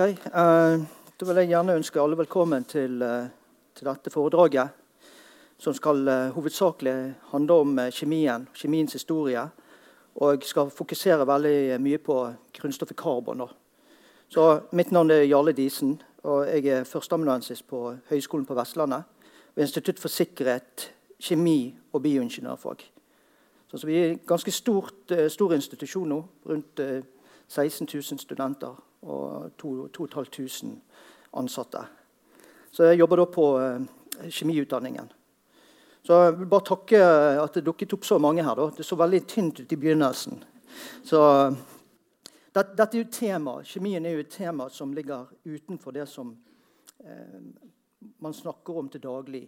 Eh, Da vil jeg gjerne ønske alle velkommen til, uh, til dette foredraget. Som skal uh, hovedsakelig handle om kjemien, kjemiens historie. Og skal fokusere veldig mye på grunnstoffet karbon. Så Mitt navn er Jarle Disen, og jeg er førsteamanuensis på Høgskolen på Vestlandet. Ved Institutt for sikkerhet, kjemi og bioingeniørfag. Så, så vi er en ganske stort, stor institusjon nå. Rundt eh, 16 000 studenter og 2500 ansatte. Så jeg jobber da på eh, kjemiutdanningen. Så jeg vil bare takke at det dukket opp så mange her. Da. Det så veldig tynt ut i begynnelsen. Så det, Dette er jo tema. Kjemien er jo et tema som ligger utenfor det som eh, man snakker om til daglig.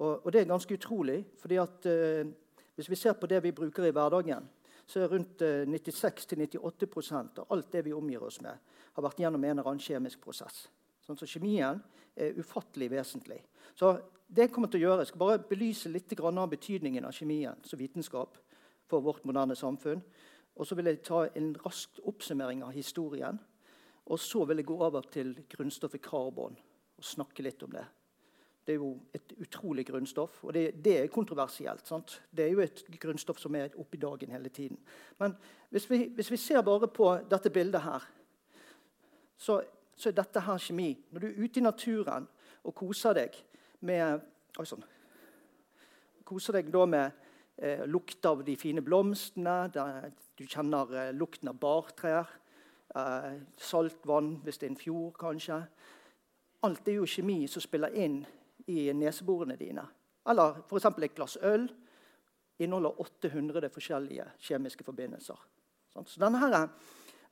Og, og det er ganske utrolig. fordi at eh, Hvis vi ser på det vi bruker i hverdagen, så er rundt eh, 96-98% av alt det vi omgir oss med, har vært gjennom en eller annen kjemisk prosess. Sånn, så kjemien er ufattelig vesentlig. Så det jeg kommer til å gjøre, Jeg skal bare belyse litt av betydningen av kjemien som vitenskap for vårt moderne samfunn. Og så vil jeg ta en rask oppsummering av historien. Og så vil jeg gå over til grunnstoffet karbon og snakke litt om det. Det er jo et utrolig grunnstoff, og det, det er kontroversielt. Sant? Det er jo et grunnstoff som er oppe i dagen hele tiden. Men hvis vi, hvis vi ser bare på dette bildet her, så, så, er dette her kjemi. Når du er ute i naturen og koser deg med Oi sann. Koser deg da med eh, lukt av de fine blomstene. Der, du kjenner eh, lukten av bartrær. Eh, saltvann hvis det er en fjord, kanskje. Alt er jo kjemi som spiller inn i neseborene dine. Eller f.eks. et glass øl inneholder 800 forskjellige kjemiske forbindelser. Så denne, her,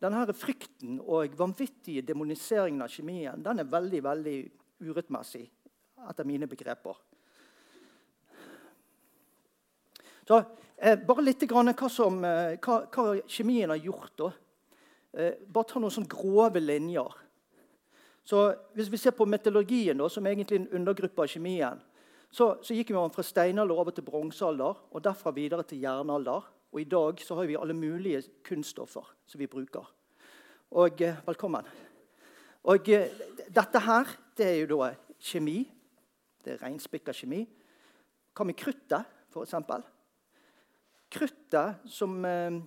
denne her frykten og vanvittige demoniseringen av kjemien den er veldig veldig urettmessig, etter mine begreper. Så, eh, bare litt grann hva, som, eh, hva, hva, kjemien har gjort. da. Eh, bare ta noen sånne grove linjer. Så Hvis vi ser på metallurgien, som som er en undergruppe av kjemien, så, så gikk vi fra steinalder over til bronsealder og derfra videre til jernalder. Og i dag så har vi alle mulige kunststoffer som vi bruker. Og eh, velkommen. Og eh, dette her, det er jo da kjemi. Det er reinspikka kjemi. Hva med kruttet, f.eks.? Kruttet, som eh,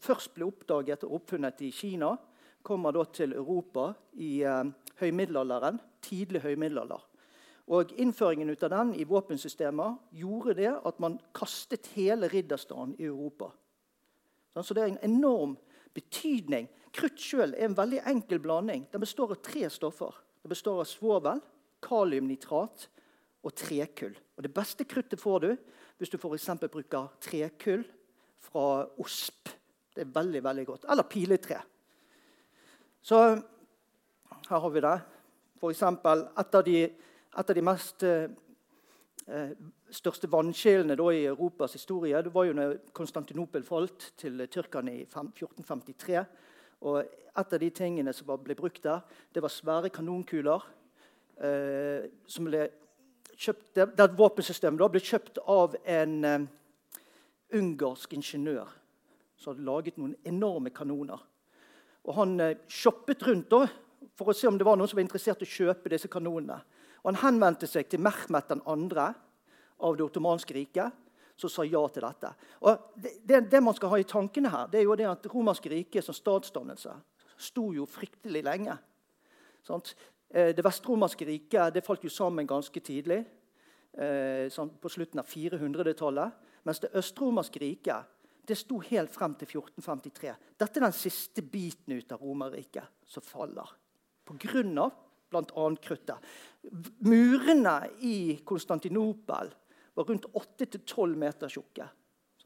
først ble oppdaget og oppfunnet i Kina, kommer da til Europa i eh, høymiddelalderen, tidlig høymiddelalder. Og Innføringen ut av den i våpensystemer gjorde det at man kastet hele ridderstanden i Europa. Sånn, så det er en enorm betydning. Krutt sjøl er en veldig enkel blanding. Den består av tre stoffer. Det består av svovel, kaliumnitrat og trekull. Og Det beste kruttet får du hvis du f.eks. bruker trekull fra osp. Det er veldig, veldig godt. Eller piletre. Så her har vi det. F.eks. et de, et av de mest eh, eh største vannskillene i Europas historie det var jo når Konstantinopel falt til tyrkerne i 1453. Og Et av de tingene som ble brukt der, det var svære kanonkuler. Eh, som ble kjøpt, det, det våpensystemet da ble kjøpt av en eh, ungarsk ingeniør som hadde laget noen enorme kanoner. Og Han eh, shoppet rundt da, for å se om det var noen som var interessert i å kjøpe disse kanonene. Og Han henvendte seg til Mehmet 2. av det ottomanske riket, som sa ja til dette. Og det, det, man skal ha i tankene her, det er jo det at romerske riket som statsdannelse sto jo fryktelig lenge. Sant? Eh, det vestromerske riket det falt jo sammen ganske tidlig, eh, på slutten av 400-tallet. Mens det østromerske riket det sto helt frem til 1453. Dette er den siste biten ut av Romerriket som faller. Pga. bl.a. kruttet. Murene i Konstantinopel var rundt 8-12 meter tjukke.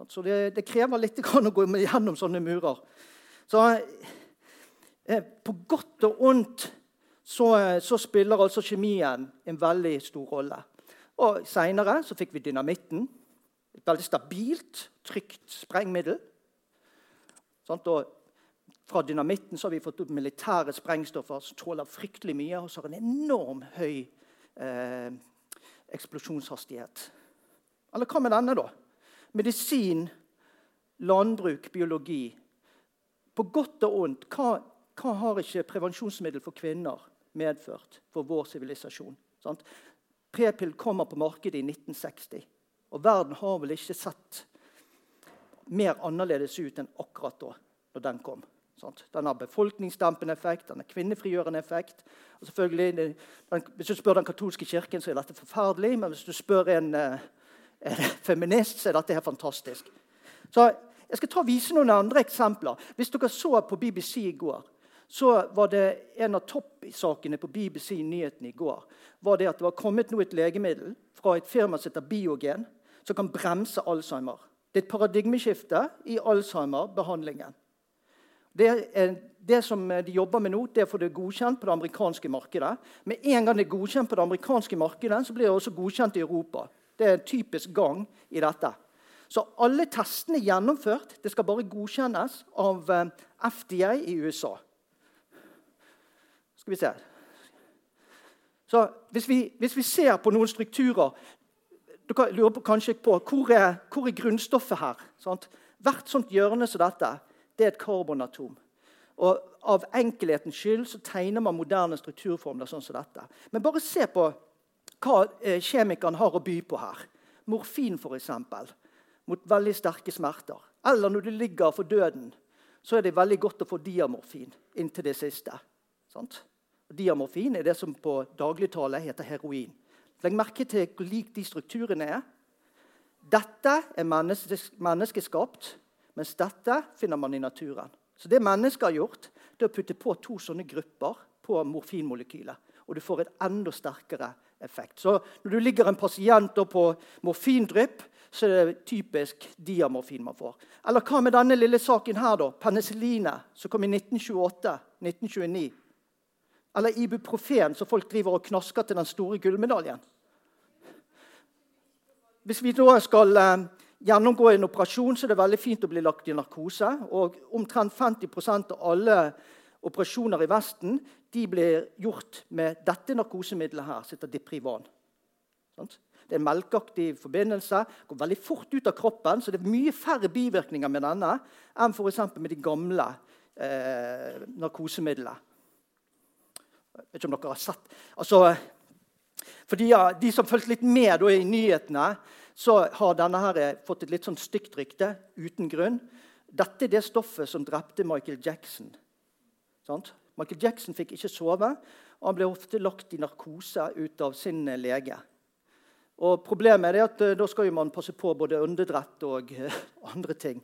Så det, det, krever litt å gå gjennom sånne murer. Så eh, på godt og ondt så, så, spiller altså kjemien en veldig stor rolle. Og Seinere fikk vi dynamitten. Et veldig stabilt, trygt sprengmiddel. Og fra dynamitten har vi fått opp militære sprengstoffer som tåler fryktelig mye og så har en enorm høy eh, eksplosjonshastighet. Eller hva med denne, da? Medisin, landbruk, biologi. På godt og ondt, hva, hva har ikke prevensjonsmiddel for kvinner medført for vår sivilisasjon? P-pill kommer på markedet i 1960, og verden har vel ikke sett mer annerledes ut enn akkurat da når den kom. Sant? Den har befolkningsdempende effekt, den har kvinnefrigjørende effekt. Og selvfølgelig, den, Hvis du spør den katolske kirken, så er dette forferdelig. Men hvis du spør en, eh, en feminist, så er dette helt fantastisk. Så Jeg skal ta og vise noen andre eksempler. Hvis dere så på BBC i går, så var det en av toppsakene på BBC-nyhetene i går var det at det var kommet nå et legemiddel fra et firma som heter Biogen, som kan bremse Alzheimer. Det er et paradigmeskifte i Alzheimer-behandlingen. Det, er, det, som de jobber med nå, det er å få det godkjent på det amerikanske markedet. Med en gang det er godkjent på det amerikanske markedet, så blir det også godkjent i Europa. Det er en typisk gang i dette. Så alle testene er gjennomført. Det skal bare godkjennes av eh, FDA i USA. Skal vi se Så hvis vi, hvis vi ser på noen strukturer Dere lurer på, kanskje på hvor er, hvor er grunnstoffet her. Sant? Hvert sånt hjørne som dette det er et karbonatom. Og Av enkelhetens skyld så tegner man moderne strukturformler sånn som dette. Men bare se på hva eh, kjemikeren har å by på her. Morfin, f.eks. Mot veldig sterke smerter. Eller når du ligger for døden, så er det veldig godt å få diamorfin inntil det siste. Sant? Diamorfin er det som på dagligtale heter heroin. Legg merke til hvor lik de strukturene er. Dette er menneskeskapt. Mens dette finner man i naturen. Så Det mennesket har gjort, det er å putte på to sånne grupper på morfinmolekylet. Og du får en enda sterkere effekt. Så Når du ligger en pasient på morfindrypp, så er det typisk diamorfin man får. Eller hva med denne lille saken her, da? Penicillinet, som kom i 1928-1929. Eller ibuprofen, som folk driver og knasker til den store gullmedaljen. Hvis vi da skal eh, gjennomgå en operasjon, så er det veldig fint å bli lagt i narkose. og Omtrent 50% av alle operasjoner i Vesten de blir gjort med dette narkosemiddelet her, som heter Diprivan. Det er en melkeaktig forbindelse. går veldig fort ut av kroppen, så det er mye færre bivirkninger med denne enn for med de gamle eh, narkosemidlene. Jeg vet ikke om dere har sett altså, For de, de som fulgte litt med i nyhetene, så har denne her fått et litt sånn stygt rykte uten grunn. Dette er det stoffet som drepte Michael Jackson. Sant? Michael Jackson fikk ikke sove, og han ble ofte lagt i narkose ut av sin lege. Og Problemet er at eh, da skal man passe på både åndedrett og andre ting.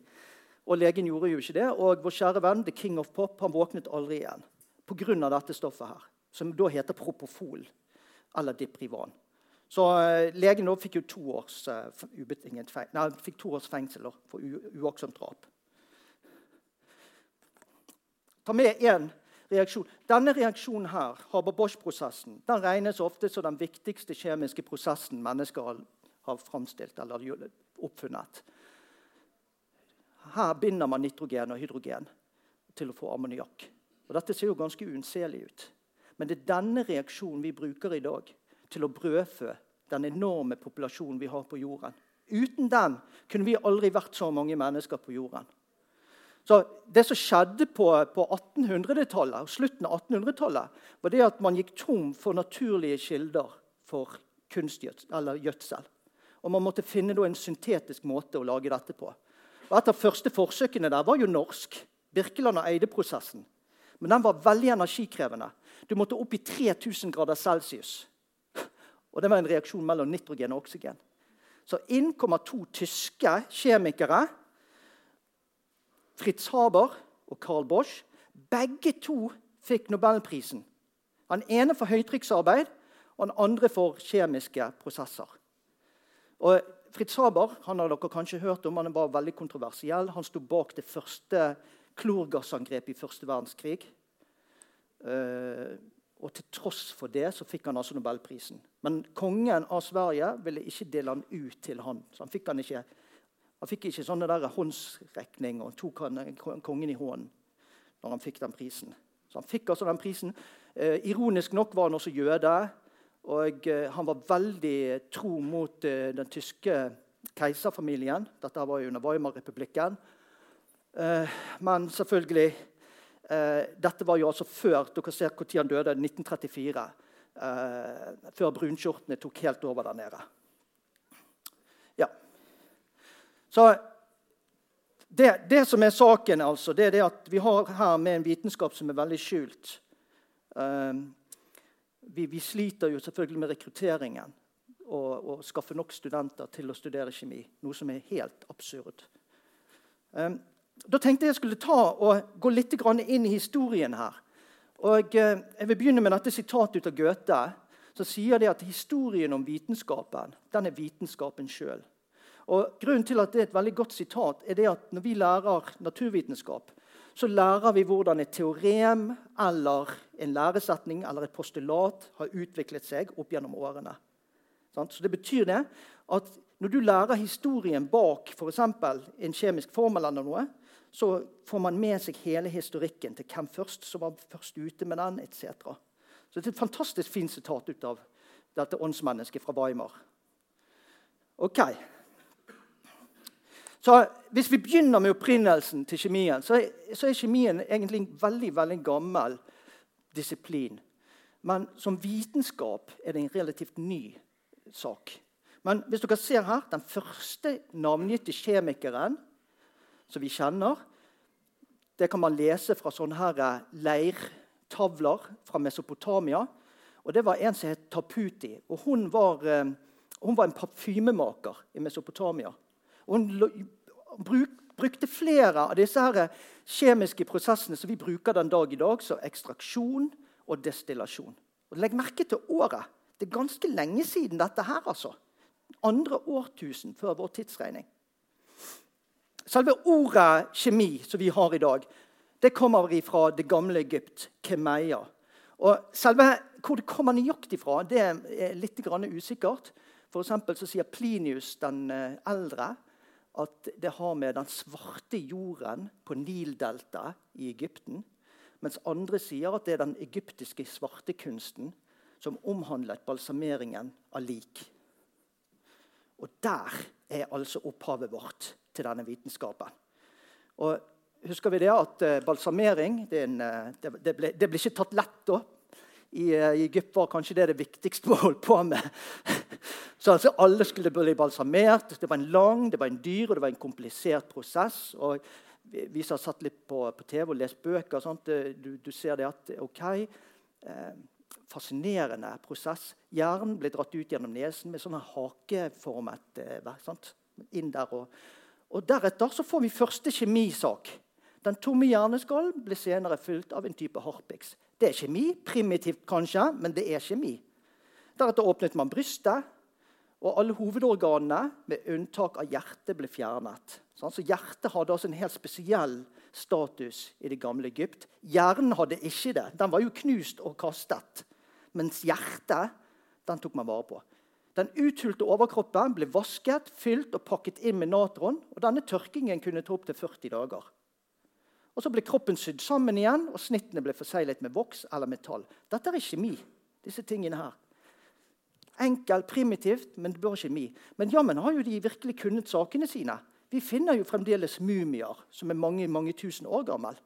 Og Legen gjorde jo ikke det. Og vår kjære venn The King of Pop han våknet aldri igjen pga. dette stoffet, her, som da heter propofol eller Diprivan. Så uh, legen fikk to års, uh, nei, fikk to års fengsel for uaktsomt drap. Ta med én reaksjon. Denne reaksjonen her, Haber-Bosch-prosessen, den regnes ofte som den viktigste kjemiske prosessen mennesker har, framstilt eller oppfunnet. Her binder man nitrogen og hydrogen til å få ammoniakk. Dette ser jo ganske unnselig ut. Men det er denne reaksjonen vi bruker i dag til å brødfø den enorme populasjonen vi har på jorden. Uten den kunne vi aldri vært så mange mennesker på jorden. Så Det som skjedde på, på 1800-tallet og slutten av 1800-tallet, var det at man gikk tom for naturlige kilder for kunstgjødsel. Og Man måtte finne en syntetisk måte å lage dette på. Og Et av første forsøkene der var jo norsk. Birkeland og Eide-prosessen. Men den var veldig energikrevende. Du måtte opp i 3000 grader celsius. Og Det var en reaksjon mellom nitrogen og oksygen. Så inn kommer to tyske kjemikere, Fritz Haber og Carl Bosch. Begge to fikk Nobelprisen. Han ene for høytrykksarbeid og den andre for kjemiske prosesser. Og Fritz Haber han har dere kanskje hørt om, han var veldig kontroversiell. Han sto bak det første klorgassangrepet i første verdenskrig. Og til tross for det så fikk han altså nobelprisen. Men kongen av Sverige ville ikke dele han ut til han. Så han fikk, han ikke, han fikk ikke sånne der håndsrekning og tok han, kongen i hånden når han fikk den prisen. Så han fikk altså den prisen. Eh, ironisk nok var han også jøde. Og eh, han var veldig tro mot eh, den tyske keiserfamilien. Dette var jo under Weimar-republikken. Eh, men selvfølgelig Eh, dette var jo altså før dere ser når han døde, 1934. Eh, før brunskjortene tok helt over der nede. Ja. Så det, det, som er saken, altså, det er det at vi har her med en vitenskap som er veldig skjult. Uh, vi, vi, sliter jo selvfølgelig med rekrutteringen og, og skaffe nok studenter til å studere kjemi. Noe som er helt absurd. Um, da tenkte jeg jeg skulle ta og gå litt inn i historien her. Og uh, Jeg vil begynne med dette sitatet ut av Goethe. som sier det at historien om vitenskapen den er vitenskapen sjøl. Grunnen til at det er et veldig godt sitat, er det at når vi lærer naturvitenskap, så lærer vi hvordan et teorem eller en læresetning eller et postulat har utviklet seg opp gjennom årene. Så det betyr det at når du lærer historien bak f.eks. en kjemisk formel, eller noe, så får man med seg hele historikken til hvem først som var først ute med den, etc. Så det er et fantastisk fint sitat ut av dette åndsmennesket fra Weimar. Ok. Så Hvis vi begynner med opprinnelsen til kjemien, så er, så er kjemien egentlig en veldig, veldig gammel disiplin. Men som vitenskap er det en relativt ny sak. Men hvis dere ser her, den første navngitte kjemikeren som vi kjenner, det kan man lese fra sånne her leirtavler fra Mesopotamia. Og Det var en som het Taputi. og Hun var, eh, hun var en parfymemaker i Mesopotamia. Og hun bruk, brukte flere av disse her kjemiske prosessene som vi bruker den dag i dag, som ekstraksjon og destillasjon. Og legg merke til året. Det er ganske lenge siden dette her. altså. Andre årtusen før vår tidsregning. Selve ordet kjemi som vi har i dag, det kommer fra det gamle Egypt, kemeia. Og selve Hvor det kommer nøyaktig fra, det er litt usikkert. For så sier Plinius den eh, eldre at det har med den svarte jorden på Nildeltaet i Egypten. Mens andre sier at det er den egyptiske svartekunsten som omhandlet balsameringen av lik. Og der er altså opphavet vårt til denne vitenskapen. Og husker vi det at eh, balsamering det, en, eh, det, ble, det ble, ikke tatt lett da. I, eh, I, Egypt var kanskje det det viktigste vi holdt på med. Så altså, Alle skulle bli balsamert. Det var en lang, det var en dyr og det var en komplisert prosess. og Vi som har satt litt på, på, TV og lest bøker, du, du, ser det at ok, eh, Fascinerende prosess. Hjernen ble dratt ut gjennom nesen med sånn hakeformet eh, inn der. og og Deretter så får vi første kjemisak. Den tomme hjerneskallen blir senere fylt av en type harpiks. Det er kjemi. Primitivt kanskje, men det er kjemi. Deretter åpnet man brystet, og alle hovedorganene, med unntak av hjertet, ble fjernet. Så Hjertet hadde altså en helt spesiell status i det gamle Egypt. Hjernen hadde ikke det. Den var jo knust og kastet. Mens hjertet den tok man vare på. Den uthulte overkroppen ble vasket, fylt og pakket inn med natron. og Denne tørkingen kunne ta opptil 40 dager. Og Så ble kroppen sydd sammen igjen, og snittene ble forseglet med voks eller metall. Dette er kjemi. disse tingene her. Enkel, primitivt, men det bør kjemi. Men jammen har jo de virkelig kunnet sakene sine. Vi finner jo fremdeles mumier som er mange mange tusen år gammel.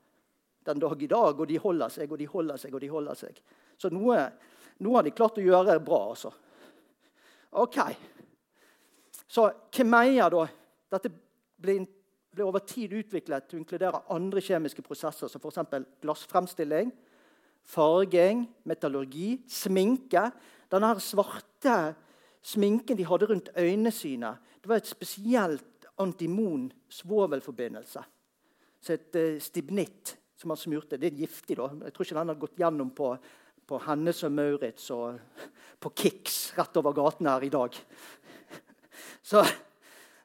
den dag i dag. Og de holder seg og de holder seg. og de holder seg. Så noe, noe har de klart å gjøre bra. altså. Ok. Så kemeia, da Dette ble, ble, over tid utviklet til å inkludere andre kjemiske prosesser, som f.eks. glassfremstilling, farging, metallurgi, sminke. Denne svarte sminken de hadde rundt øynene sine, det var et spesielt antimon svovelforbindelse. Så et uh, stibnitt som man smurte. Det er giftig. da. Jeg tror ikke den har gått gjennom på på Hennes og Maurits og på Kix rett over gaten her i dag. Så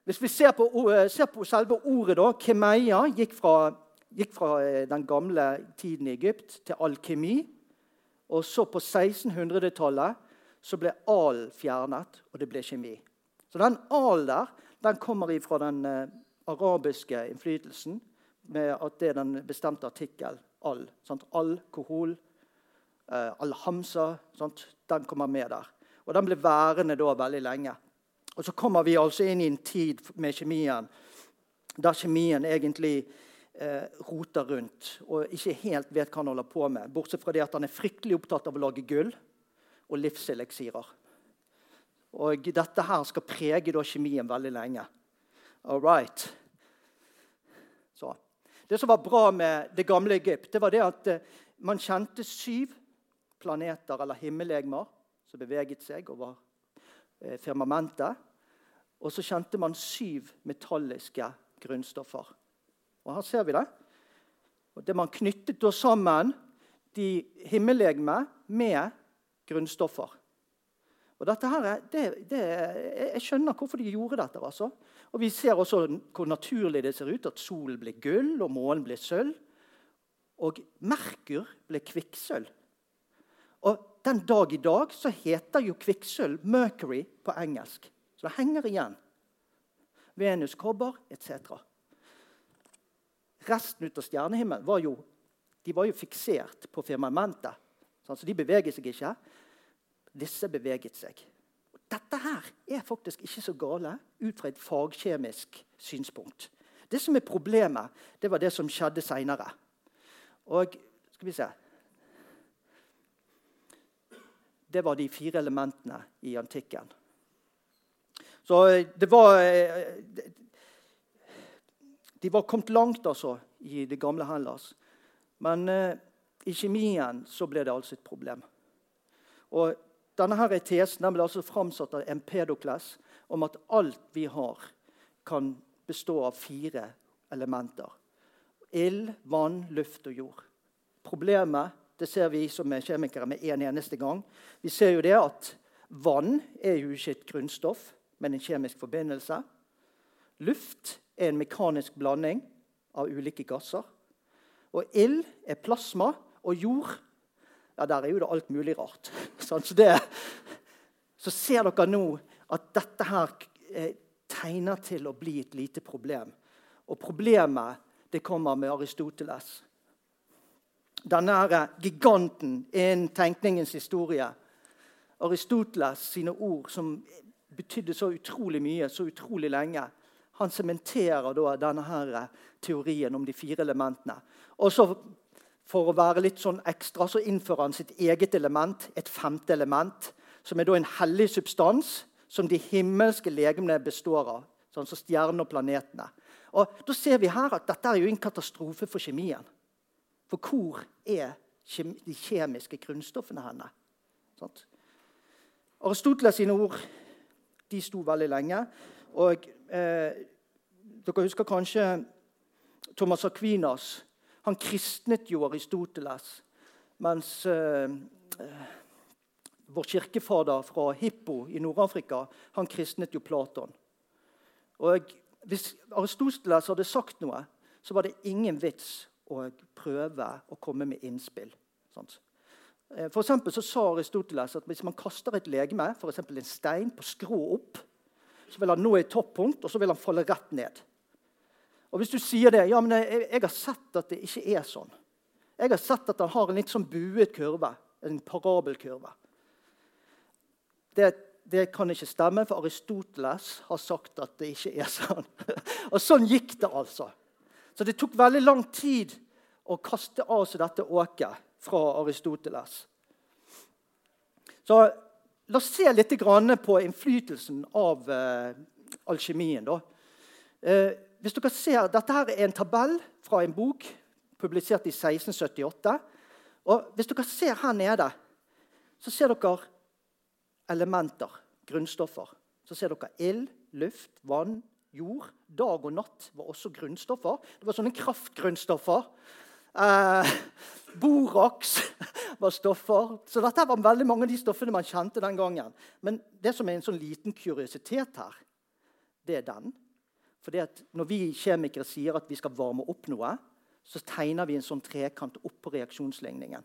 hvis vi ser på, ser på selve ordet, da, kemeia gikk fra, gikk fra, eh, den gamle tiden i Egypt til alkemi. Og så på 1600-tallet så ble al fjernet, og det ble kjemi. Så den al der den kommer fra den uh, arabiske innflytelsen med at det er den bestemte artikkel al. Sant? Alkohol, eh, Al-Hamsa. Den kommer med der. Og Den ble værende da veldig lenge. Og Så kommer vi altså inn i en tid med kjemien der kjemien egentlig eh, roter rundt og ikke helt vet hva han holder på med. Bortsett fra det at han er fryktelig opptatt av å lage gull og livseleksirer. Og dette her skal prege da, kjemien veldig lenge. All right. Så. Det som var bra med det gamle Egypt, det var det at eh, man kjente syv planeter eller himmellegemer som beveget seg over eh, firmamentet. Og så kjente man syv metalliske grunnstoffer. Og Her ser vi det. Og det Man knyttet da sammen de himmellegemene med grunnstoffer. Og dette her, det, det, Jeg skjønner hvorfor de gjorde dette. altså. Og Vi ser også hvor naturlig det ser ut at solen blir gull og månen blir sølv. Og Merkur ble kvikksølv. Og Den dag i dag så heter jo kvikksølv 'Mercury' på engelsk. Så det henger igjen. Venus, kobber etc. Resten ut av stjernehimmelen var jo, de var jo fiksert på firmamentet. Så de beveget seg ikke. Disse beveget seg. Dette her er faktisk ikke så gale ut fra et fagkjemisk synspunkt. Det som er problemet, det var det som skjedde seinere. Og skal vi se Det var de fire elementene i antikken. Så eh, det var eh, De var kommet langt altså, i det gamle Hellas. Men eh, i kjemien så ble det altså et problem. Og denne her tesen ble altså framsatt av Empedokles om at alt vi har, kan bestå av fire elementer. Ild, vann, luft og jord. Problemet det ser vi som er kjemikere med en eneste gang. Vi ser jo det at vann er jo ikke et grunnstoff, men en kjemisk forbindelse. Luft er en mekanisk blanding av ulike gasser. Og ild er plasma, og jord ja, der er jo det alt mulig rart. Så, det, så ser dere nå at dette her eh, tegner til å bli et lite problem. Og problemet det kommer med Aristoteles. Denne giganten innen tenkningens historie. Aristoteles sine ord som betydde så utrolig mye så utrolig lenge. Han sementerer denne her teorien om de fire elementene. Og så for å være litt sånn ekstra så innfører han sitt eget element, et femte element, som er en hellig substans som de himmelske legemene består av. Sånn som stjernene og planetene. Og Da ser vi her at dette er jo en katastrofe for kjemien. For hvor er de kjemiske grunnstoffene henne? Sånt. Aristoteles sine ord de sto veldig lenge. Og eh, Dere husker kanskje Thomas Aquinas han kristnet jo Aristoteles, mens eh, vår kirkefader fra Hippo i Nord-Afrika han kristnet jo Platon. Og Hvis Aristoteles hadde sagt noe, så var det ingen vits å prøve å komme med innspill. Sånt. Eh, for så sa Aristoteles at hvis man kaster et legeme, f.eks. en stein, på skrå opp, så vil han nå et toppunkt, og så vil han falle rett ned. Og Hvis du sier det ja, men jeg, jeg, har sett at det ikke er sånn. Jeg har sett at han har en litt sånn buet kurve, en parabelkurve. Det, det kan ikke stemme, for Aristoteles har sagt at det ikke er sånn. Og sånn gikk det altså. Så det tok veldig lang tid å kaste av seg dette åket fra Aristoteles. Så la oss se litt på innflytelsen av eh, alkymien. Uh, hvis dere ser, Dette her er en tabell fra en bok publisert i 1678. Og Hvis dere ser her nede, så ser dere elementer, grunnstoffer. Så ser dere ild, luft, vann, jord. Dag og natt var også grunnstoffer. Det var sånne kraftgrunnstoffer. Eh, boraks var stoffer. Så dette var veldig mange av de stoffene man kjente den gangen. Men det som er en sånn liten kuriositet her, det er den. Fordi at Når vi kjemikere sier at vi skal varme opp noe, så tegner vi en sånn trekant opp på reaksjonsligningen.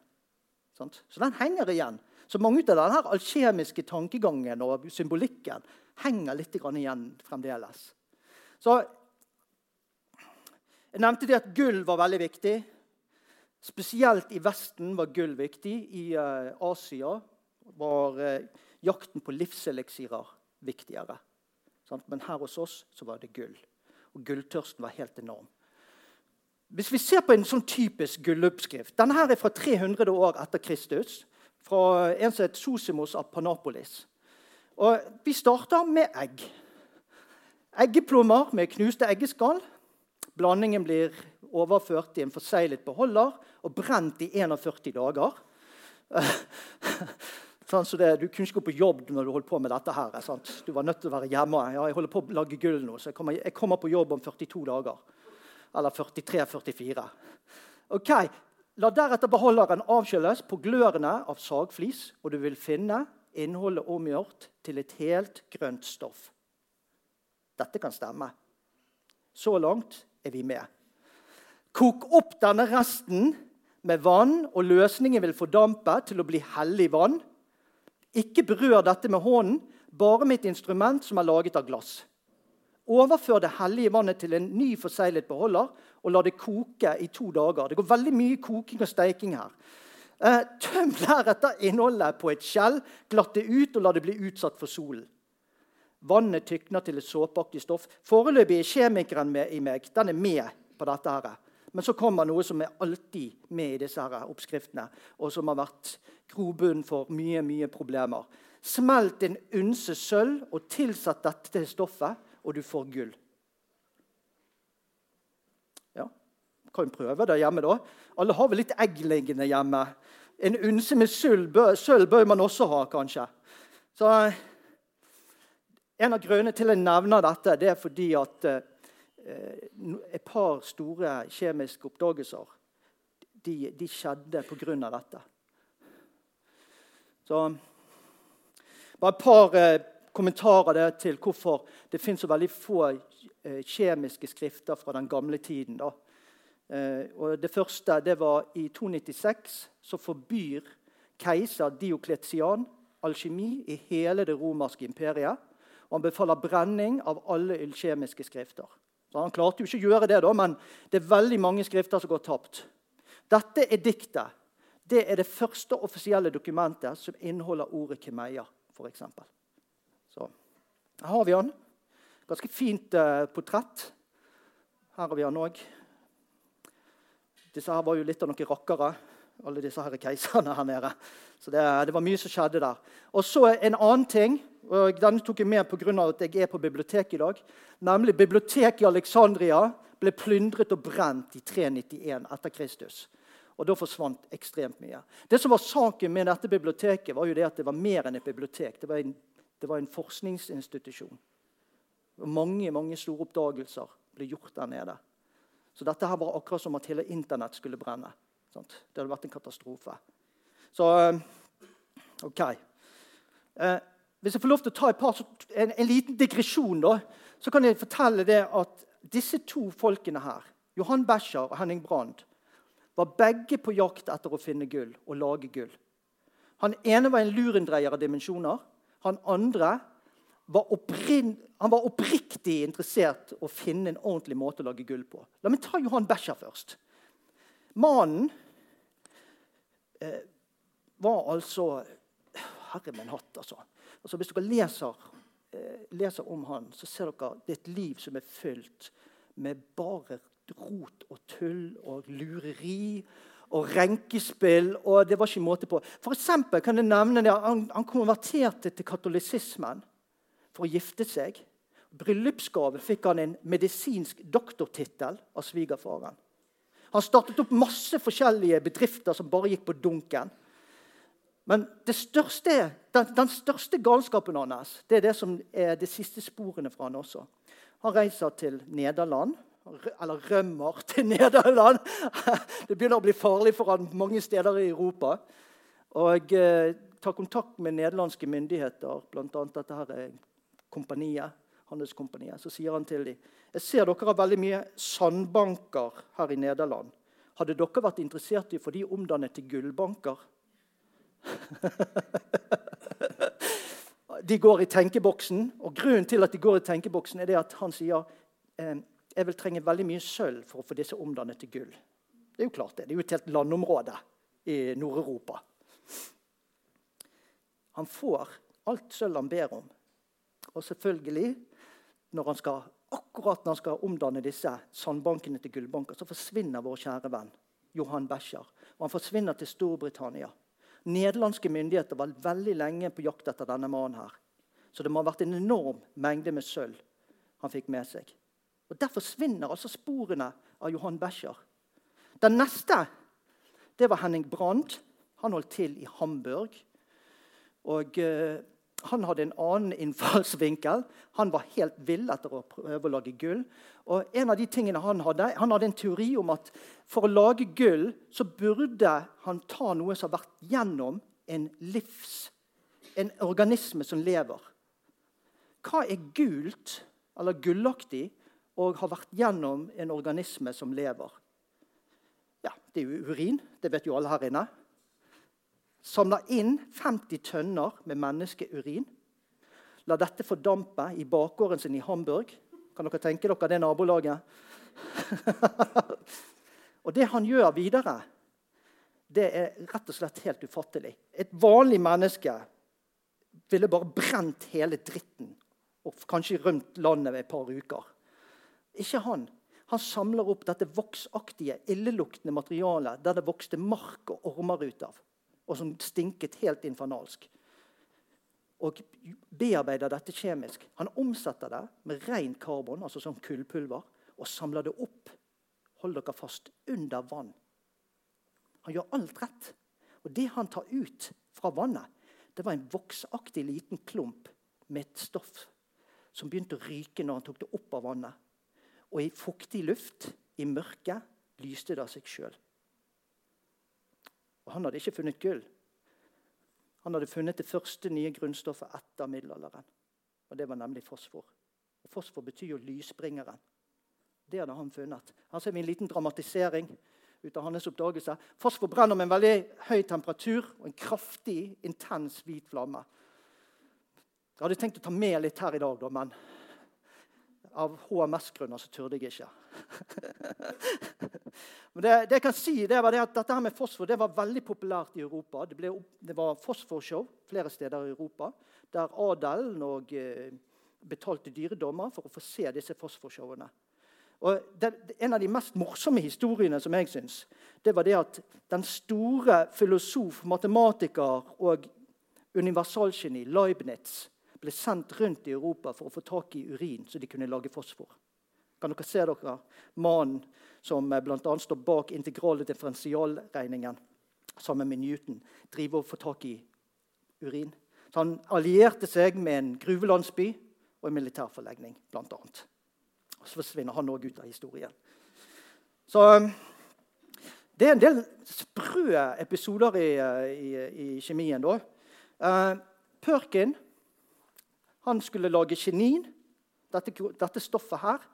Så den henger igjen. Så mange av denne alkjemiske tankegangen og symbolikken henger litt igjen fremdeles. Så Jeg nevnte det at gull var veldig viktig. Spesielt i Vesten var gull viktig. I uh, Asia var uh, jakten på livseliksirer viktigere. Sant? Men her hos oss så var det gull og gulltørsten var helt enorm. Hvis vi ser på en sånn typisk gulloppskrift Denne her er fra 300 år etter Kristus. Fra en som het Sosimos av Panapolis. Og Vi starter med egg. Eggeplommer med knuste eggeskall. Blandingen blir overført i en forseglet beholder og brent i 41 dager. sånn, så det, du kunne ikke gå på jobb når du holdt på med dette. her. Sant? Du var nødt til å være hjemme. Ja, jeg holder på å lage gull nå, så jeg kommer, jeg kommer på jobb om 42 dager. Eller 43-44. Ok, La deretter beholderen avkjøles på glørne av sagflis, og du vil finne innholdet omgjort til et helt grønt stoff. Dette kan stemme. Så langt er vi med. Kok opp denne resten med vann, og løsningen vil fordampe til å bli hellig vann. Ikke berør dette med hånden, bare mitt instrument som er laget av glass. Overfør det hellige vannet til en ny forseglet beholder og la det koke i to dager. Det går veldig mye koking og steiking her. Eh, tøm deretter innholdet på et skjell, glatt det ut og la det bli utsatt for solen. Vannet tykner til et såpeaktig stoff. Foreløpig er kjemikeren med i meg. Den er med på dette. her. Men så kommer noe som er alltid med i disse her oppskriftene, og som har vært grobunn for mye mye problemer. Smelt en unse sølv og tilsett dette til stoffet og du får gull. Ja, kan prøve det hjemme, da. Alle har vel litt egg liggende hjemme. En unse med sølv bør, sølv bør man også ha, kanskje. Så En av grunnene til jeg nevner dette, det er fordi at eh, et par store kjemiske oppdagelser de, de skjedde pga. dette. Så bare et par eh, kommentarer til hvorfor det finnes så veldig få eh, kjemiske skrifter fra den gamle tiden. Da. Og det første det var i 296 så forbyr keiser Diokletian alkjemi i hele det romerske imperiet. Og han befaler brenning av alle ylkjemiske skrifter. Så Han klarte jo ikke å gjøre det, da, men det er veldig mange skrifter som går tapt. Dette er diktet. Det er det første offisielle dokumentet som inneholder ordet kemeia. For. Så her har vi han. Ganske fint uh, portrett. Her har vi han òg. Disse her var jo litt av noen rakkere, alle disse her keiserne her nede. Så det, det, var mye som skjedde der. Og så en annen ting, og denne tok jeg med pga. at jeg er på biblioteket i dag. Nemlig biblioteket i Alexandria ble plyndret og brent i 391 etter Kristus. Og da forsvant ekstremt mye. Det som var Saken med dette biblioteket var jo det at det var mer enn et bibliotek. Det var en det var en forskningsinstitusjon. Mange mange store oppdagelser ble gjort der nede. Så dette her var akkurat som at hele Internett skulle brenne. Sant? Det hadde vært en katastrofe. Så eh, OK. Eh, hvis jeg får lov til å ta par, en, en, liten digresjon, da, så kan jeg fortelle det at disse to folkene her, Johan Becher og Henning Brand, var begge på jakt etter å finne gull og lage gull. Han ene var en lurendreier av dimensjoner. Han andre var, han var oppriktig interessert i å finne en ordentlig måte å lage gull på. La meg ta Johan Becher først. Mannen eh, var altså Herre min hatt, altså. Altså hvis dere leser, eh, leser, om han, så ser dere det er et liv som er fylt med bare rot og tull og lureri og renkespill. og Det var ikke måte på. For eksempel kan jeg nevne det, han, han konverterte til katolisismen for å gifte seg. bryllupsgave fikk han en medisinsk doktortittel av svigerfaren. Han startet opp masse forskjellige bedrifter som bare gikk på dunken. Men største, den, den, største galskapen hans det er det som er de siste sporene fra han også. Han reiser til Nederland eller rømmer til Nederland. Det begynner å bli farlig for han mange steder i Europa. Og eh, tar kontakt med nederlandske myndigheter, bl.a. dette her er kompaniet, handelskompaniet. Så sier han til dem jeg ser dere har veldig mye sandbanker her i Nederland. Hadde dere vært interessert i å få de omdannet til gullbanker? De går i tenkeboksen, og grunnen til at de går i tenkeboksen, er at han sier eh, jeg vil trenge veldig mye sølv for å få disse omdannet til gull. Det er jo klart det. Det er jo et helt landområde i Nord-Europa. Han får alt sølv han ber om. Og selvfølgelig, når han skal Akkurat når han skal omdanne disse sandbankene til gullbanker, så forsvinner vår kjære venn Johan Becher. Og han forsvinner til Storbritannia. Nederlandske myndigheter var veldig lenge på jakt etter denne mannen. her. Så det må ha vært en enorm mengde med sølv han fikk med seg. Og Der forsvinner altså sporene av Johan Becher. Den neste det var Henning Brandt. Han holdt til i Hamburg. Og eh, han hadde en annen innfallsvinkel. Han var helt vill etter å prøve å lage gull. Og en av de tingene Han hadde han hadde en teori om at for å lage gull så burde han ta noe som har vært gjennom en livs, en organisme som lever. Hva er gult eller gullaktig og har vært gjennom en organisme som lever? Ja, Det er jo urin. Det vet jo alle her inne samla inn 50 tønner med menneskeurin. La dette fordampe i bakgården sin i Hamburg. Kan dere tenke dere det nabolaget? og det han gjør videre, det er rett og slett helt ufattelig. Et vanlig menneske ville bare brent hele dritten og kanskje rømt landet med et par uker. Ikke han. Han samler opp dette voksaktige, illeluktende materialet der det vokste mark og ormer ut av og som stinket helt infernalsk. Og bearbeider dette kjemisk. Han omsetter det med ren karbon, altså som kullpulver, og samler det opp hold dere fast, under vann. Han gjør alt rett. Og det han tar ut fra vannet, det var en voksaktig liten klump med et stoff som begynte å ryke når han tok det opp av vannet. Og i fuktig luft, i mørket, lyste det av seg sjøl. Og han hadde ikke funnet gull. Han hadde funnet det første nye grunnstoffet etter middelalderen. Og Det var nemlig fosfor. Og Fosfor betyr jo lysbringeren. Det hadde han funnet. Her ser vi en liten dramatisering ut av hans oppdagelse. Fosfor brenner med en veldig høy temperatur og en kraftig, intens hvit flamme. Jeg hadde tenkt å ta med litt her i dag, men av HMS-grunner så turde jeg ikke. Men det, det, jeg kan si, det var det at dette her med fosfor det var veldig populært i Europa. Det, ble, det var fosforshow flere steder i Europa der adelen og eh, betalte dyredommer for å få se disse fosforshowene. Og det, En av de mest morsomme historiene som jeg synes, det var det at den store filosof, matematiker og universalgeni Leibniz ble sendt rundt i Europa for å få tak i urin så de kunne lage fosfor. Kan dere se dere mannen som eh, bl.a. står bak integral- og differensialregningen sammen med Newton, drive og få tak i urin? Så han allierte seg med en gruvelandsby og en militærforlegning, bl.a. Så forsvinner han òg ut av historien. Så eh, det er en del sprø episoder i, eh, i, i kjemien. da. Uh, Perkin han skulle lage kinin. Dette, dette, stoffet her.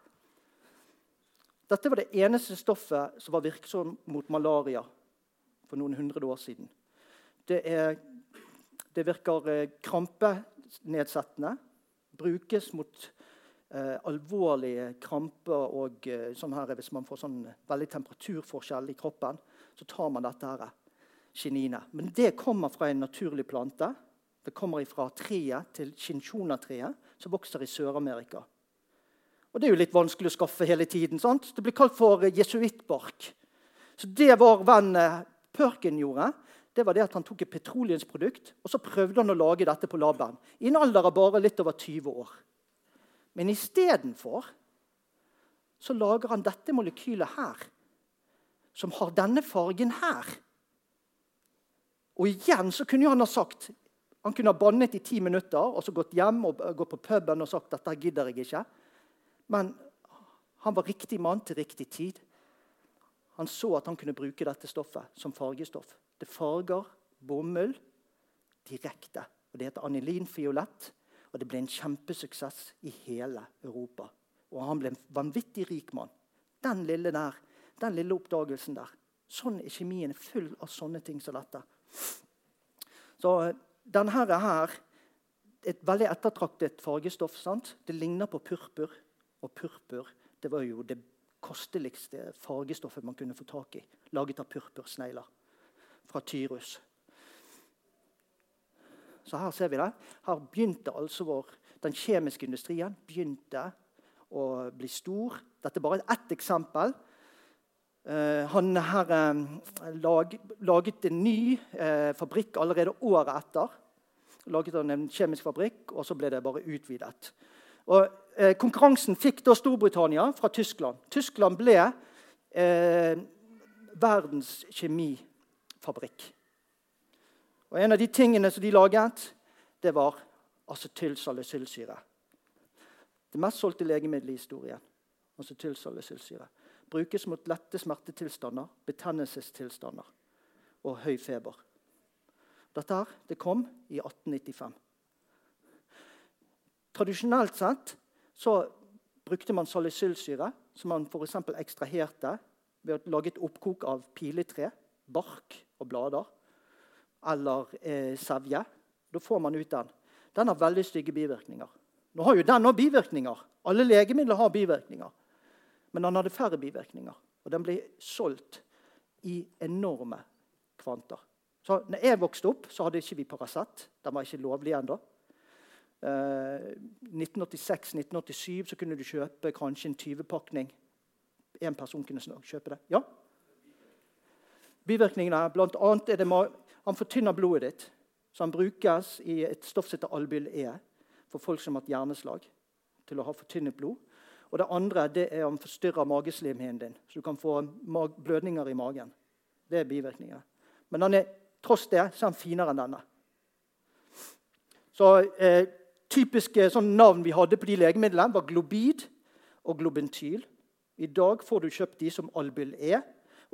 Dette var det eneste stoffet som var virksomt mot malaria for noen hundre år siden. Det, er, det virker eh, krampenedsettende. Brukes mot eh, alvorlige kramper og eh, sånn her, hvis man får sånn veldig temperaturforskjell i kroppen. Så tar man dette her, kininet. Men det kommer fra en naturlig plante. Det kommer fra treet til cinchona-treet, som vokser i Sør-Amerika. Og Det er jo litt vanskelig å skaffe hele tiden. sant? Det blir kalt for jesuittbark. Så det vår venn Pørken Perkin gjorde, det var det at han tok et petroleumsprodukt og så prøvde han å lage dette på laben. I en alder av bare litt over 20 år. Men istedenfor så lager han dette molekylet her, som har denne fargen her. Og igjen så kunne han ha sagt han kunne ha bannet i ti minutter og så gått hjem og gått på puben og sagt dette gidder jeg ikke. Men han var riktig mann til riktig tid. Han så at han kunne bruke dette stoffet som fargestoff. Det farger bomull direkte. Og Det heter anilinfiolett, og det ble en kjempesuksess i hele Europa. Og han ble en vanvittig rik mann. Den lille der, den lille oppdagelsen der. Sånn er kjemien full av sånne ting som dette. Så denne her et veldig ettertraktet fargestoff. sant? Det ligner på purpur. Og purpur det var jo det kosteligste fargestoffet man kunne få tak i. Laget av purpursnegler fra Tyrus. Så her ser vi det. Her begynte altså vår, Den kjemiske industrien begynte å bli stor. Dette er bare ett eksempel. Uh, han her um, lag, laget en ny uh, fabrikk allerede året etter. Laget han en kjemisk fabrikk, og så ble det bare utvidet. Og, konkurransen fikk da Storbritannia fra Tyskland. Tyskland ble verdens kjemifabrikk. Og En av de tingene som de laget, det var acetylsalicylsyre. Det mest solgte legemiddelet i historien. Acetylsalicylsyre. Brukes mot lette smertetilstander, betennelsestilstander og høy feber. Dette her, det kom i 1895. Tradisjonelt sett så brukte man salicylsyre, som man f.eks. ekstraherte ved å lage et oppkok av piletre, bark og blader eller eh, sevje. Da får man ut den. Den har veldig stygge bivirkninger. Nå har jo den òg bivirkninger. Alle legemidler har bivirkninger. Men den hadde færre bivirkninger. Og den ble solgt i enorme kvanter. Så når jeg vokste opp, så hadde ikke vi Paracet. Den var ikke lovlig ennå. Eh, 1986-1987 så kunne du kjøpe kanskje en 20-pakning. Én person kunne kjøpe det. Ja? Bivirkningene blant annet er det han fortynner blodet ditt. Så han brukes i et stoff som heter Albyl-E for folk som har hatt hjerneslag. til å ha fortynnet blod. Og det andre det er han forstyrrer mageslimhinnen din, så du kan få blødninger i magen. Det er bivirkninger. Men han er, tross det så er han finere enn denne. Så eh, Typiske sånn navn vi hadde på de legemidlene, var Globid og Globentyl. I dag får du kjøpt de som Albyl-E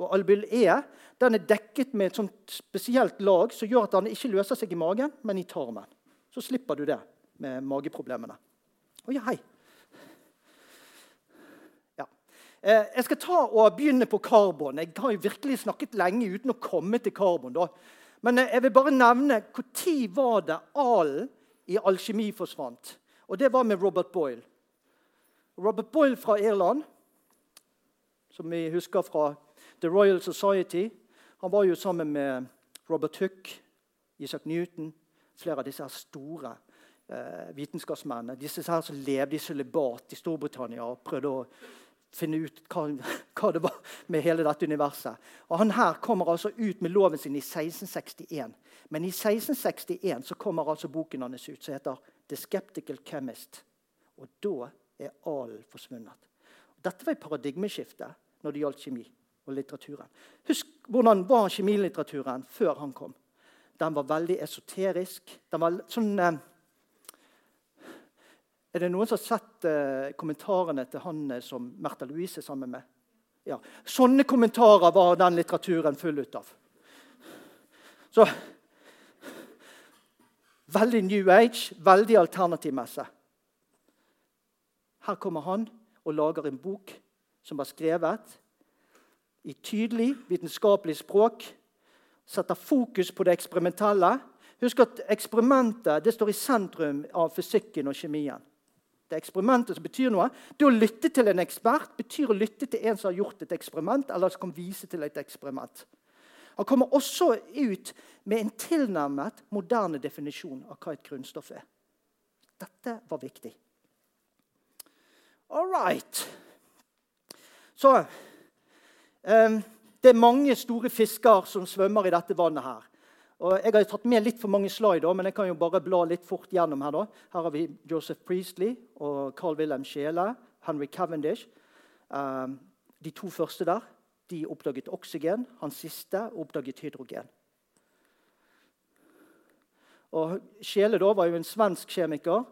og albyl-E den er dekket med et sånt spesielt lag som gjør at den ikke løser seg i magen, men i tarmen. Så slipper du det med mageproblemene. Å ja, hei. Ja. Eh, jeg skal ta og begynne på karbon. Jeg har jo virkelig snakket lenge uten å komme til karbon. Da. Men eh, jeg vil bare nevne når var det alen i alkjemi forsvant. Og det var med Robert Boyle. Robert Boyle fra Irland, som vi husker fra The Royal Society. Han var jo sammen med Robert Hook, Isaac Newton, flere av disse store eh, vitenskapsmennene. Disse her som levde i sølibat i Storbritannia og prøvde å finne ut hva, hva, det var med hele dette universet. Og Han her kommer altså ut med loven sin i 1661. Men i 1661 så kommer altså boken hans ut, som heter 'The Skeptical Chemist'. Og da er alen forsvunnet. Dette var et paradigmeskifte når det gjaldt kjemi og litteraturen. Husk hvordan var kjemilitteraturen før han kom. Den var veldig esoterisk. Den var sånn... Eh, er det noen som har sett eh, kommentarene til han eh, som Märtha Louise er sammen med? Ja. Sånne kommentarer var den litteraturen full ut av. Så Veldig New Age, veldig alternativmesse. Her kommer han og lager en bok som var skrevet i tydelig vitenskapelig språk. Setter fokus på det eksperimentelle. Husk at eksperimentet står i sentrum av fysikken og kjemien. Det eksperimentet som betyr noe. Det å lytte til en ekspert betyr å lytte til en som har gjort et eksperiment, eller som kan vise til et eksperiment. Han kommer også ut med en tilnærmet moderne definisjon av hva et grunnstoff er. Dette var viktig. All right. Så um, det er mange store fisker som svømmer i dette vannet. her. Og jeg har tatt med litt for mange slider, men jeg kan jo bare bla litt fort gjennom. Her da. Her har vi Joseph Priestley og Carl Wilhelm Scheele, Henry Cavendish. Ehm, de to første der de oppdaget oksygen. Han siste oppdaget hydrogen. Og Scheele var jo en svensk kjemiker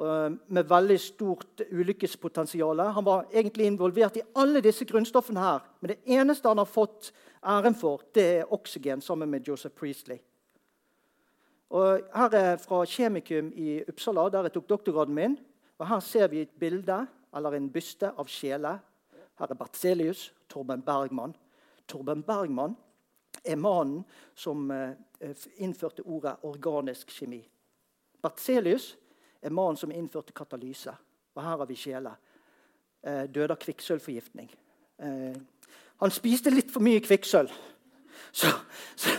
Eh, med veldig stort ulykkespotensial. Han var egentlig involvert i alle disse grunnstoffene. her, Men det eneste han har fått æren for, det er oksygen sammen med Joseph Priestley. Og her er fra Kjemikum i Uppsala, der jeg tok doktorgraden min. Og Her ser vi et bilde eller en byste av Sjele. Her er Bertselius, Torben Bergman. Torben Bergman er mannen som eh, innførte ordet organisk kjemi. Bertselius er mannen som innførte katalyse. Og her har vi Kjele. Eh, døde av kvikksølvforgiftning. Eh, han spiste litt for mye kvikksølv. Så, så,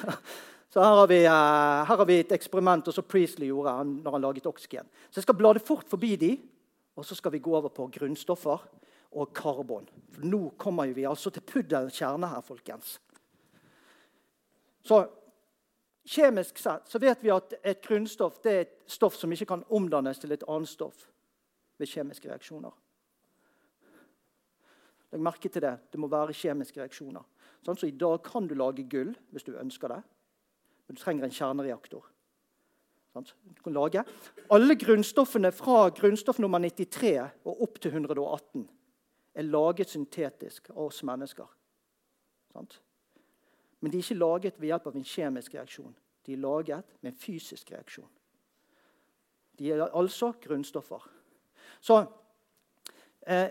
så her, har vi, eh, her, har vi, et eksperiment som Priestley gjorde når han laget oksygen. Så Jeg skal blade fort forbi de, Og så skal vi gå over på grunnstoffer og karbon. For nå kommer vi altså til puddelens kjerne her, folkens. Så Kjemisk sett så vet vi at et grunnstoff det er et stoff som ikke kan omdannes til et annet stoff ved kjemiske reaksjoner. Legg merke til det. Det må være kjemiske reaksjoner. Sånn, så I dag kan du lage gull hvis du ønsker det, men du trenger en kjernereaktor. Du kan lage. Alle grunnstoffene fra grunnstoff nummer 93 og opp til 118 er laget syntetisk av oss mennesker. Men de er ikke laget ved hjelp av en kjemisk reaksjon. De er laget med en fysisk reaksjon. De er altså grunnstoffer. Så eh,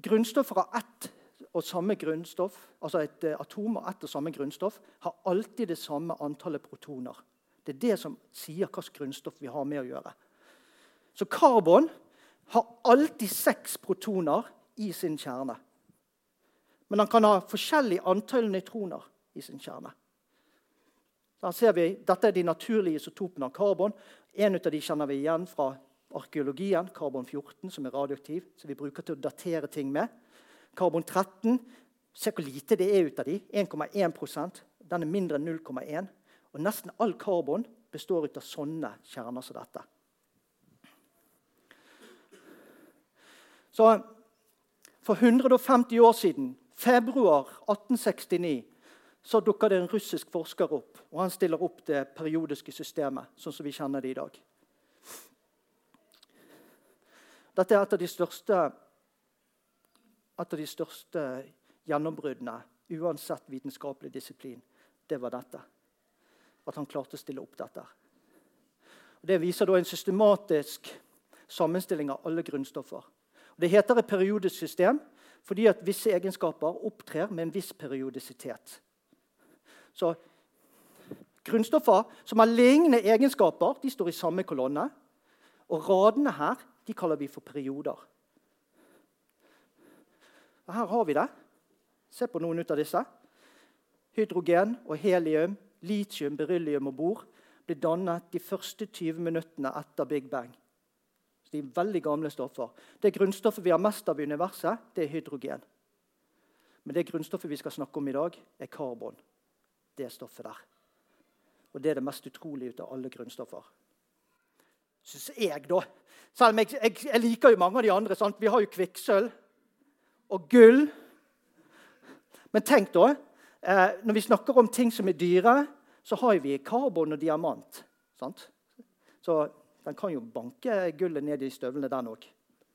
grunnstoffer av ett og samme grunnstoff, altså et eh, atom og ett og samme grunnstoff har alltid det samme antallet protoner. Det er det som sier hvilket grunnstoff vi har med å gjøre. Så karbon har alltid seks protoner i sin kjerne. Men han kan ha forskjellig antall nøytroner i sin kjerne. Vi, Dette er de naturlige isotopene av karbon. En av de kjenner vi igjen fra arkeologien, karbon 14, som er radioaktiv, som vi bruker til å datere ting med. Karbon 13 Se hvor lite det er ut av de. 1,1% Den er mindre enn 0,1. Og nesten all karbon består ut av sånne kjerner som dette. Så For 150 år siden, februar 1869, så dukker det en russisk forsker opp. og Han stiller opp det periodiske systemet sånn som vi kjenner det i dag. Dette er et av de største, av de største gjennombruddene uansett vitenskapelig disiplin. Det var dette. At han klarte å stille opp dette. Og det viser en systematisk sammenstilling av alle grunnstoffer. Og det heter et periodisk system fordi at visse egenskaper opptrer med en viss periodisitet. Så Grunnstoffer som har lignende egenskaper, de står i samme kolonne. Og radene her de kaller vi for perioder. Her har vi det. Se på noen av disse. Hydrogen og helium, litium, beryllium og bor ble dannet de første 20 minuttene etter Big Bang. Så de er veldig gamle stoffer. Det grunnstoffet vi har mest av i universet, det er hydrogen. Men det grunnstoffet vi skal snakke om i dag, er karbon det stoffet der. Og det er det mest utrolige ut av alle grunnstoffer. Syns jeg, da. Selv om jeg, jeg, jeg, liker jo mange av de andre. Sant? Vi har jo kvikksølv og gull. Men tenk, da. Eh, når vi snakker om ting som er dyre, så har vi karbon og diamant. Sant? Så den kan jo banke gullet ned i støvlene, den òg.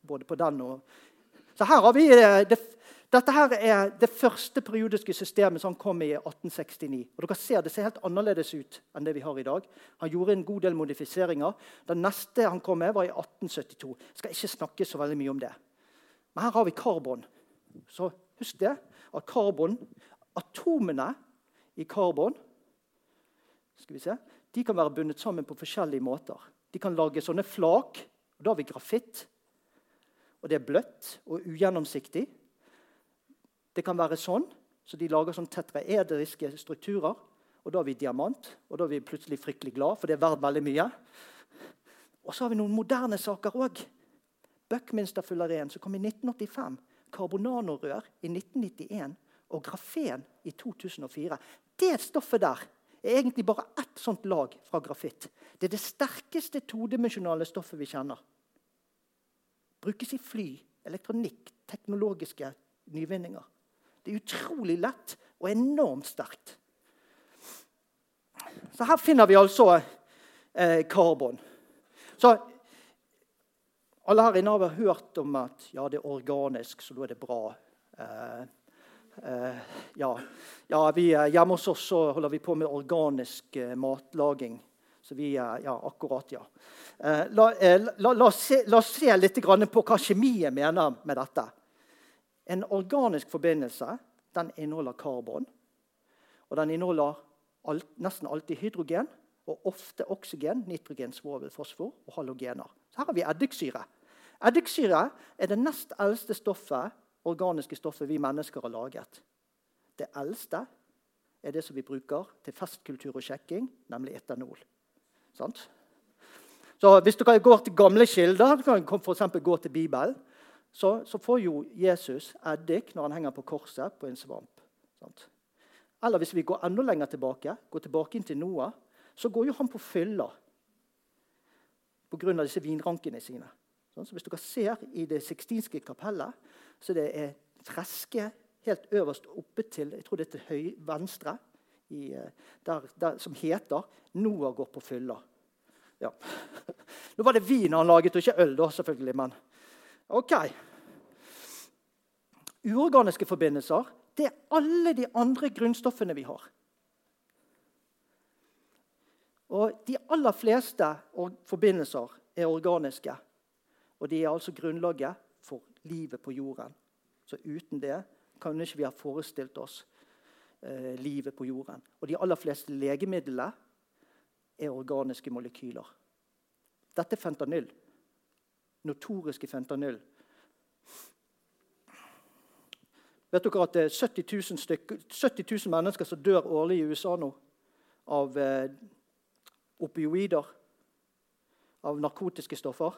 Både på den og Så her har vi eh, det, dette her er det første periodiske systemet som kom i 1869. Og dere ser Det ser helt annerledes ut enn det vi har i dag. Han gjorde en god del modifiseringer. Den neste han kom med, var i 1872. Jeg skal ikke snakke så veldig mye om det. Men her har vi karbon. Så husk det. at karbon, Atomene i karbon skal vi se, de kan være bundet sammen på forskjellige måter. De kan lage sånne flak. og Da har vi grafitt. Og det er bløtt og ugjennomsiktig. Det kan være sånn, så de lager sånn tetraedriske strukturer. Og da har vi diamant, og da er vi plutselig fryktelig glad, for det er verdt veldig mye. Og så har vi noen moderne saker òg. Buckminsterfulleren som kom i 1985. Karbonanorør i 1991 og grafen i 2004. Det stoffet der er egentlig bare ett sånt lag fra grafitt. Det er det sterkeste todimensjonale stoffet vi kjenner. Brukes i fly, elektronikk, teknologiske nyvinninger. Det er utrolig lett og enormt sterkt. Så her finner vi altså eh, karbon. Så alle her inne har hørt om at ja, det er organisk, så da er det bra. Eh, eh, ja. ja vi, eh, hjemme hos oss holder vi på med organisk eh, matlaging. Så vi eh, Ja, akkurat, ja. La, la, la, oss se, la, oss se, litt på hva kjemien mener med dette. En organisk forbindelse den inneholder karbon. Og den inneholder alt, nesten alltid hydrogen og ofte oksygen, nitrogen, svovel, fosfor og halogener. Så her har vi eddiksyre. Eddiksyre er det nest eldste stoffet, organiske stoffet vi mennesker har laget. Det eldste er det som vi bruker til festkultur og sjekking, nemlig etanol. Sant? Så Hvis dere går til gamle kilder, du kan f.eks. gå til Bibelen, så, så, får jo Jesus eddik når han henger på korset på en svamp. Sant? Eller hvis vi går enda lenger tilbake, går tilbake inn til Noah, så går jo han på fylla pga. disse vinrankene sine. Sånn, så Hvis dere ser i det sixtinske kapellet, så det er freske helt øverst oppe til jeg tror det er til høy venstre, i, eh, der, der, som heter 'Noah går på fylla'. Ja. Nå var det vin han laget, og ikke øl, da, selvfølgelig. Men OK. Uorganiske forbindelser det er alle de andre grunnstoffene vi har. Og De aller fleste forbindelser er organiske. Og de er altså grunnlaget for livet på jorden. Så uten det kan ikke vi ha forestilt oss eh, livet på jorden. Og de aller fleste legemidlene er organiske molekyler. Dette er fentanyl. Notoriske fentanyl. Vet dere at det er 70 000, stykker, 70 000 mennesker som dør årlig i USA nå av eh, opioider? Av narkotiske stoffer?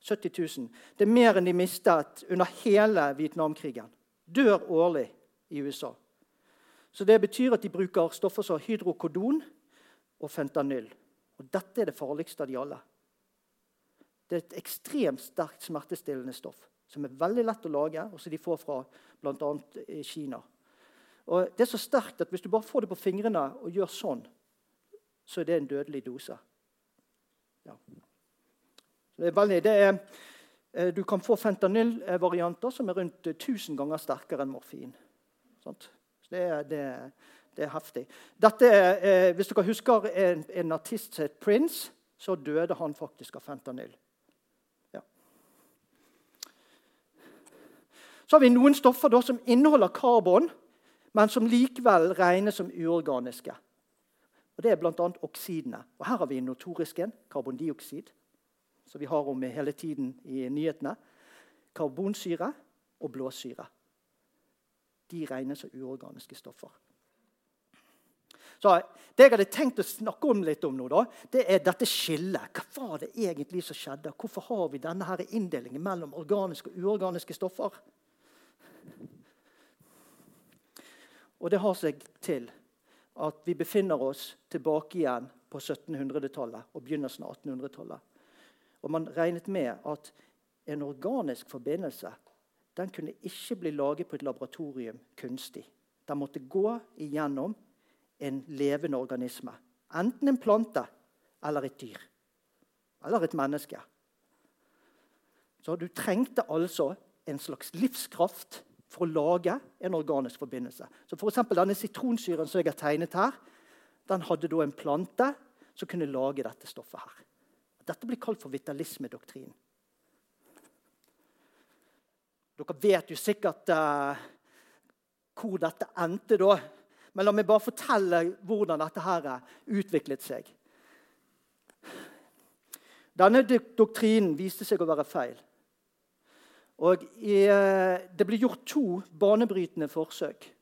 70 000. Det er mer enn de mistet under hele Vietnamkrigen. Dør årlig i USA. Så Det betyr at de bruker stoffer som hydrokodon og fentanyl. Og Dette er det farligste av de alle. Det er et ekstremt sterkt smertestillende stoff som er veldig lett å lage, og som de får fra bl.a. Kina. Og Det er så sterkt at hvis du bare får det på fingrene og gjør sånn, så er det en dødelig dose. Ja. Det er veldig, det er, eh, du kan få fentanyl-varianter som er rundt 1000 ganger sterkere enn morfin. Sånt. Så det, det, det er heftig. Dette, er, hvis dere husker en, en artist som het Prince, så døde han faktisk av fentanyl. Så har vi noen stoffer da, som inneholder karbon, men som likevel regnes som uorganiske. Og Det er bl.a. oksidene. Og Her har vi notorisken, karbondioksid, som vi har om hele tiden i nyhetene. Karbonsyre og blåsyre. De regnes som uorganiske stoffer. Så Det jeg hadde tenkt å snakke om litt om nå, da, det er dette skillet. Hva var det egentlig som skjedde? Hvorfor har vi denne her inndelingen mellom organiske og uorganiske stoffer? Og det har seg til at vi befinner oss tilbake igjen på 1700-tallet og begynnelsen av 1800-tallet. Og Man regnet med at en organisk forbindelse den kunne ikke bli laget på et laboratorium kunstig. Den måtte gå igjennom en levende organisme. Enten en plante eller et dyr. Eller et menneske. Så du trengte altså en slags livskraft for å lage en organisk forbindelse. Så for Denne sitronsyren som jeg har tegnet her, den hadde da en plante som kunne lage dette stoffet. her. Dette blir kalt for vitalismedoktrin. Dere vet jo sikkert uh, hvor dette endte da. Men la meg bare fortelle hvordan dette her utviklet seg. Denne doktrinen viste seg å være feil. Og i, eh, Det ble gjort to banebrytende forsøk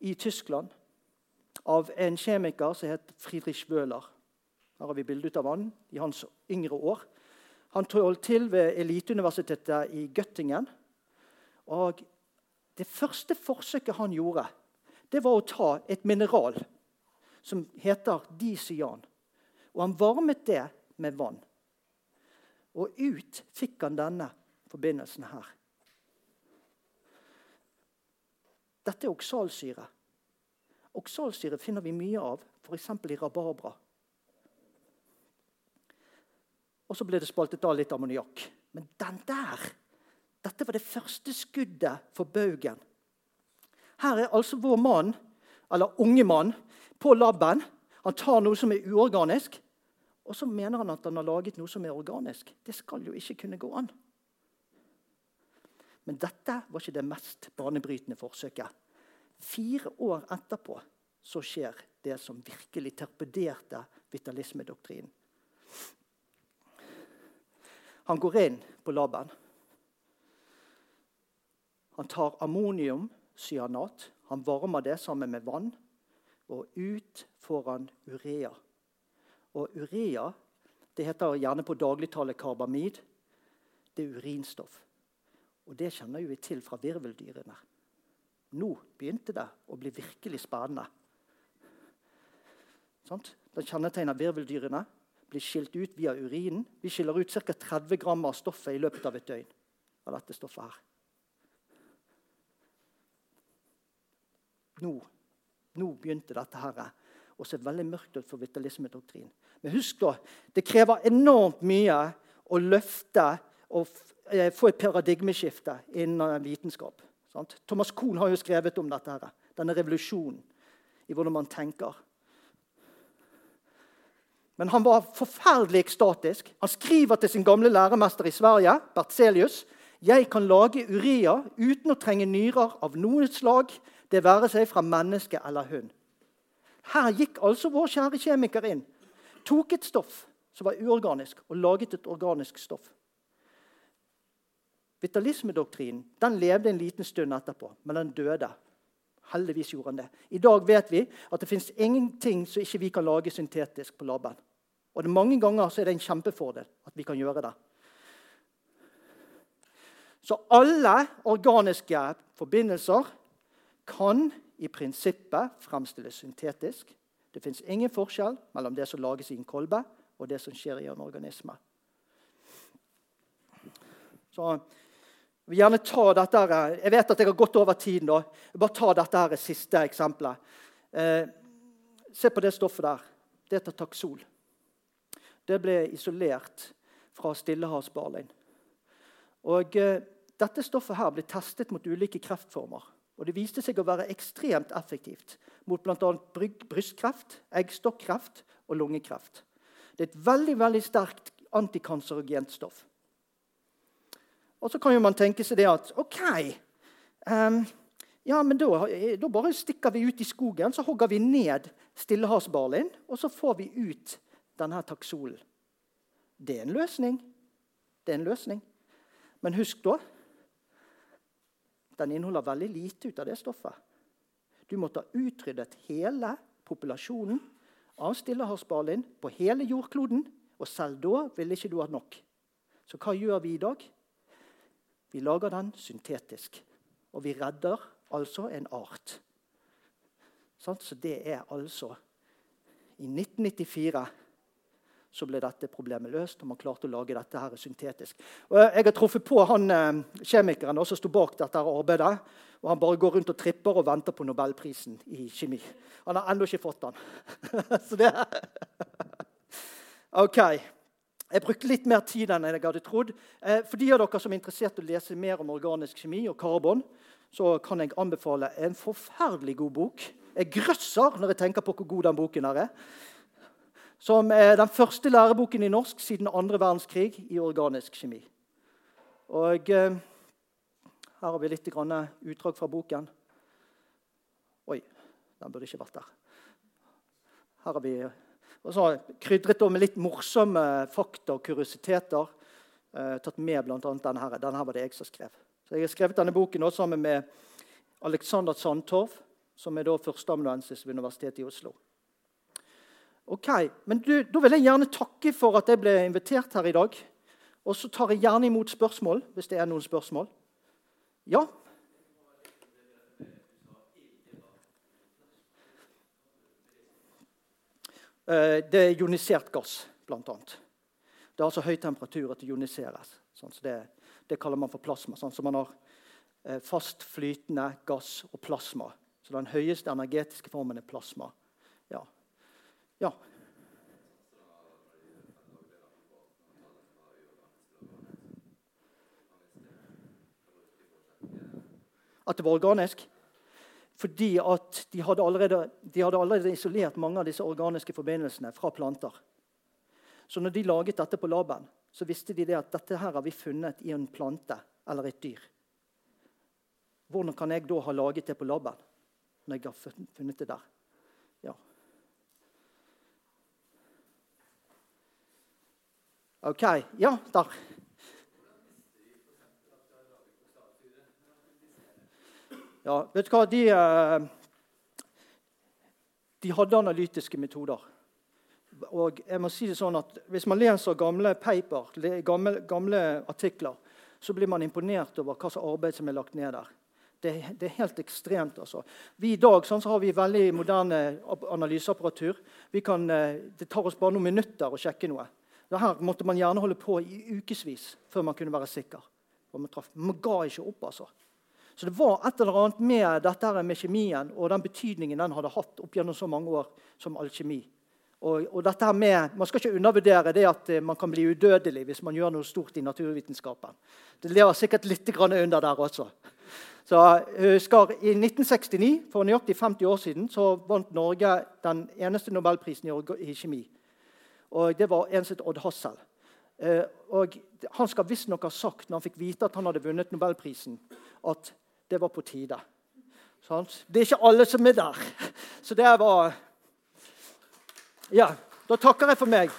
i Tyskland av en kjemiker som het Friedrich Wøhler. Her har vi bilde av han i hans yngre år. Han holdt til ved eliteuniversitetet i Göttingen. Og Det første forsøket han gjorde, det var å ta et mineral som heter disian. Og han varmet det med vann. Og ut fikk han denne forbindelsen her. Dette er oksalsyre. Oksalsyre finner vi mye av f.eks. i rabarbra. Og så ble det spaltet av litt ammoniakk. Men den der Dette var det første skuddet for baugen. Her er altså vår mann, eller unge mann, på laben. Han tar noe som er uorganisk, og så mener han at han har laget noe som er organisk. Det skal jo ikke kunne gå an. Men dette var ikke det mest banebrytende forsøket. Fire år etterpå så skjer det som virkelig torpederte vitalismedoktrinen. Han går inn på laben. Han tar ammoniumcyanat, han varmer det sammen med vann, og ut får han urea. Og urea Det heter gjerne på dagligtale karbamid. Det er urinstoff. Og det kjenner vi til fra virveldyrene. Nå begynte det å bli virkelig spennende. Sånn? Det kjennetegner virveldyrene. Blir skilt ut via urinen. Vi skiller ut ca. 30 gram av stoffet i løpet av et døgn. av dette stoffet her. Nå, nå begynte dette her å se veldig mørkt ut for vitalismedoktrinen. Men husk da, det krever enormt mye å løfte og eh, få et paradigmeskifte innen vitenskap. Sant? Thomas Kohn har jo skrevet om dette, her, denne revolusjonen i hvordan man tenker. Men han var forferdelig ekstatisk. Han skriver til sin gamle læremester i Sverige, Bertzelius, jeg kan lage urea uten å trenge nyrer av noe slag, det være seg fra menneske eller hund. Her gikk altså vår kjære kjemiker inn, tok et stoff som var uorganisk, og laget et organisk stoff. Vitalismedoktrinen den levde en liten stund etterpå, men den døde. Heldigvis gjorde den det. I dag vet vi at det fins ingenting som ikke vi kan lage syntetisk på laben. Og det Mange ganger er det en kjempefordel at vi kan gjøre det. Så alle organiske forbindelser kan i prinsippet fremstilles syntetisk. Det fins ingen forskjell mellom det som lages i en kolbe, og det som skjer i en organisme. Så jeg vil gjerne ta dette her. Jeg vet at jeg har gått over tiden. da. Jeg bare ta dette her siste eksempelet. Eh, se på det stoffet der. Det heter taksol. Det ble isolert fra stillehavsbarlein. Eh, Dette stoffet her ble testet mot ulike kreftformer. Og Det viste seg å være ekstremt effektivt mot bl.a. brystkreft, eggstokkreft og lungekreft. Det er et veldig veldig sterkt antikanserogent stoff. Og så kan jo man tenke seg det at OK um, ja, men da, da, bare stikker vi ut i skogen, så hogger vi ned stillehavsbarlin, og så får vi ut denne taksolen. Det er en løsning. Det er en løsning. Men husk da den inneholder veldig lite ut av det stoffet. Du måtte ha utryddet hele populasjonen av stillehavsbarlin på hele jordkloden. Og selv da ville ikke du ha nok. Så hva gjør vi i dag? Vi lager den syntetisk. Og vi redder altså en art. Så det er altså I 1994 så ble dette problemet løst, og man klarte å lage dette her syntetisk. Og jeg har truffet på han eh, kjemikeren som sto bak dette arbeidet. og Han bare går rundt og tripper og venter på nobelprisen i kjemi. Han har ennå ikke fått den. så det OK. Jeg brukte litt mer tid enn jeg hadde trodd. Eh, for de av dere som er interessert i å lese mer om organisk kjemi og karbon, så kan jeg anbefale en forferdelig god bok. Jeg grøsser når jeg tenker på hvor god den boken er som er den første læreboken i norsk siden andre verdenskrig i organisk kjemi. Og eh, Her har vi litt utdrag fra boken. Oi, den burde ikke vært der. Her har vi og så krydret med litt morsomme fakta og kuriositeter. Eh, tatt med bl.a. denne. Her. denne her var det jeg som skrev. Så Jeg har skrevet denne boken også sammen med Alexander Sandtorv, som er da førsteamanuensis ved Universitetet i Oslo. Ok, men du, Da vil jeg gjerne takke for at jeg ble invitert her i dag. Og så tar jeg gjerne imot spørsmål hvis det er noen spørsmål. Ja? Det er ionisert gass, bl.a. Det er altså høy temperatur at det ioniseres. Sånn, så det, det, kaller man for plasma. Sånn, så man har eh, fast flytende gass og plasma. Så den høyeste energetiske formen er plasma. Ja. Ja. At det var organisk? Fordi at de hadde, allerede, de hadde allerede isolert mange av disse organiske forbindelsene fra planter. Så når de laget dette på laben, så visste de det at dette her har vi funnet i en plante eller et dyr. Hvordan kan jeg da ha laget det på laben når jeg har funnet det der? Ja. OK. Ja, der. Ja, vet du hva? De, eh, de hadde analytiske metoder. Og jeg må si det sånn at Hvis man leser gamle paper, gamle, gamle artikler, så blir man imponert over hva slags arbeid som er lagt ned der. Det, det, er helt ekstremt. altså. Vi I dag sånn, så har vi veldig moderne analyseapparatur. Kan, eh, det tar oss bare noen minutter å sjekke noe. Dette måtte man gjerne holde på i ukevis før man kunne være sikker. Man, traff. man ga ikke opp, altså. Så det var et eller annet med dette med kjemien og den betydningen den hadde hatt opp gjennom så mange år som alkjemi. Og, og dette med, Man skal ikke undervurdere det at eh, man kan bli udødelig hvis man gjør noe stort i naturvitenskapen. Det lever sikkert litt under der også. Så husker I 1969, for nøyaktig 50 år siden, så vant Norge den eneste nobelprisen i, kjemi. Og Det var en het Odd Hassel. Eh, og Han skal visstnok ha sagt når han fikk vite at han hadde vunnet nobelprisen, at det var på tide. Det er ikke alle som er der. Så det var Ja, da takker jeg for meg.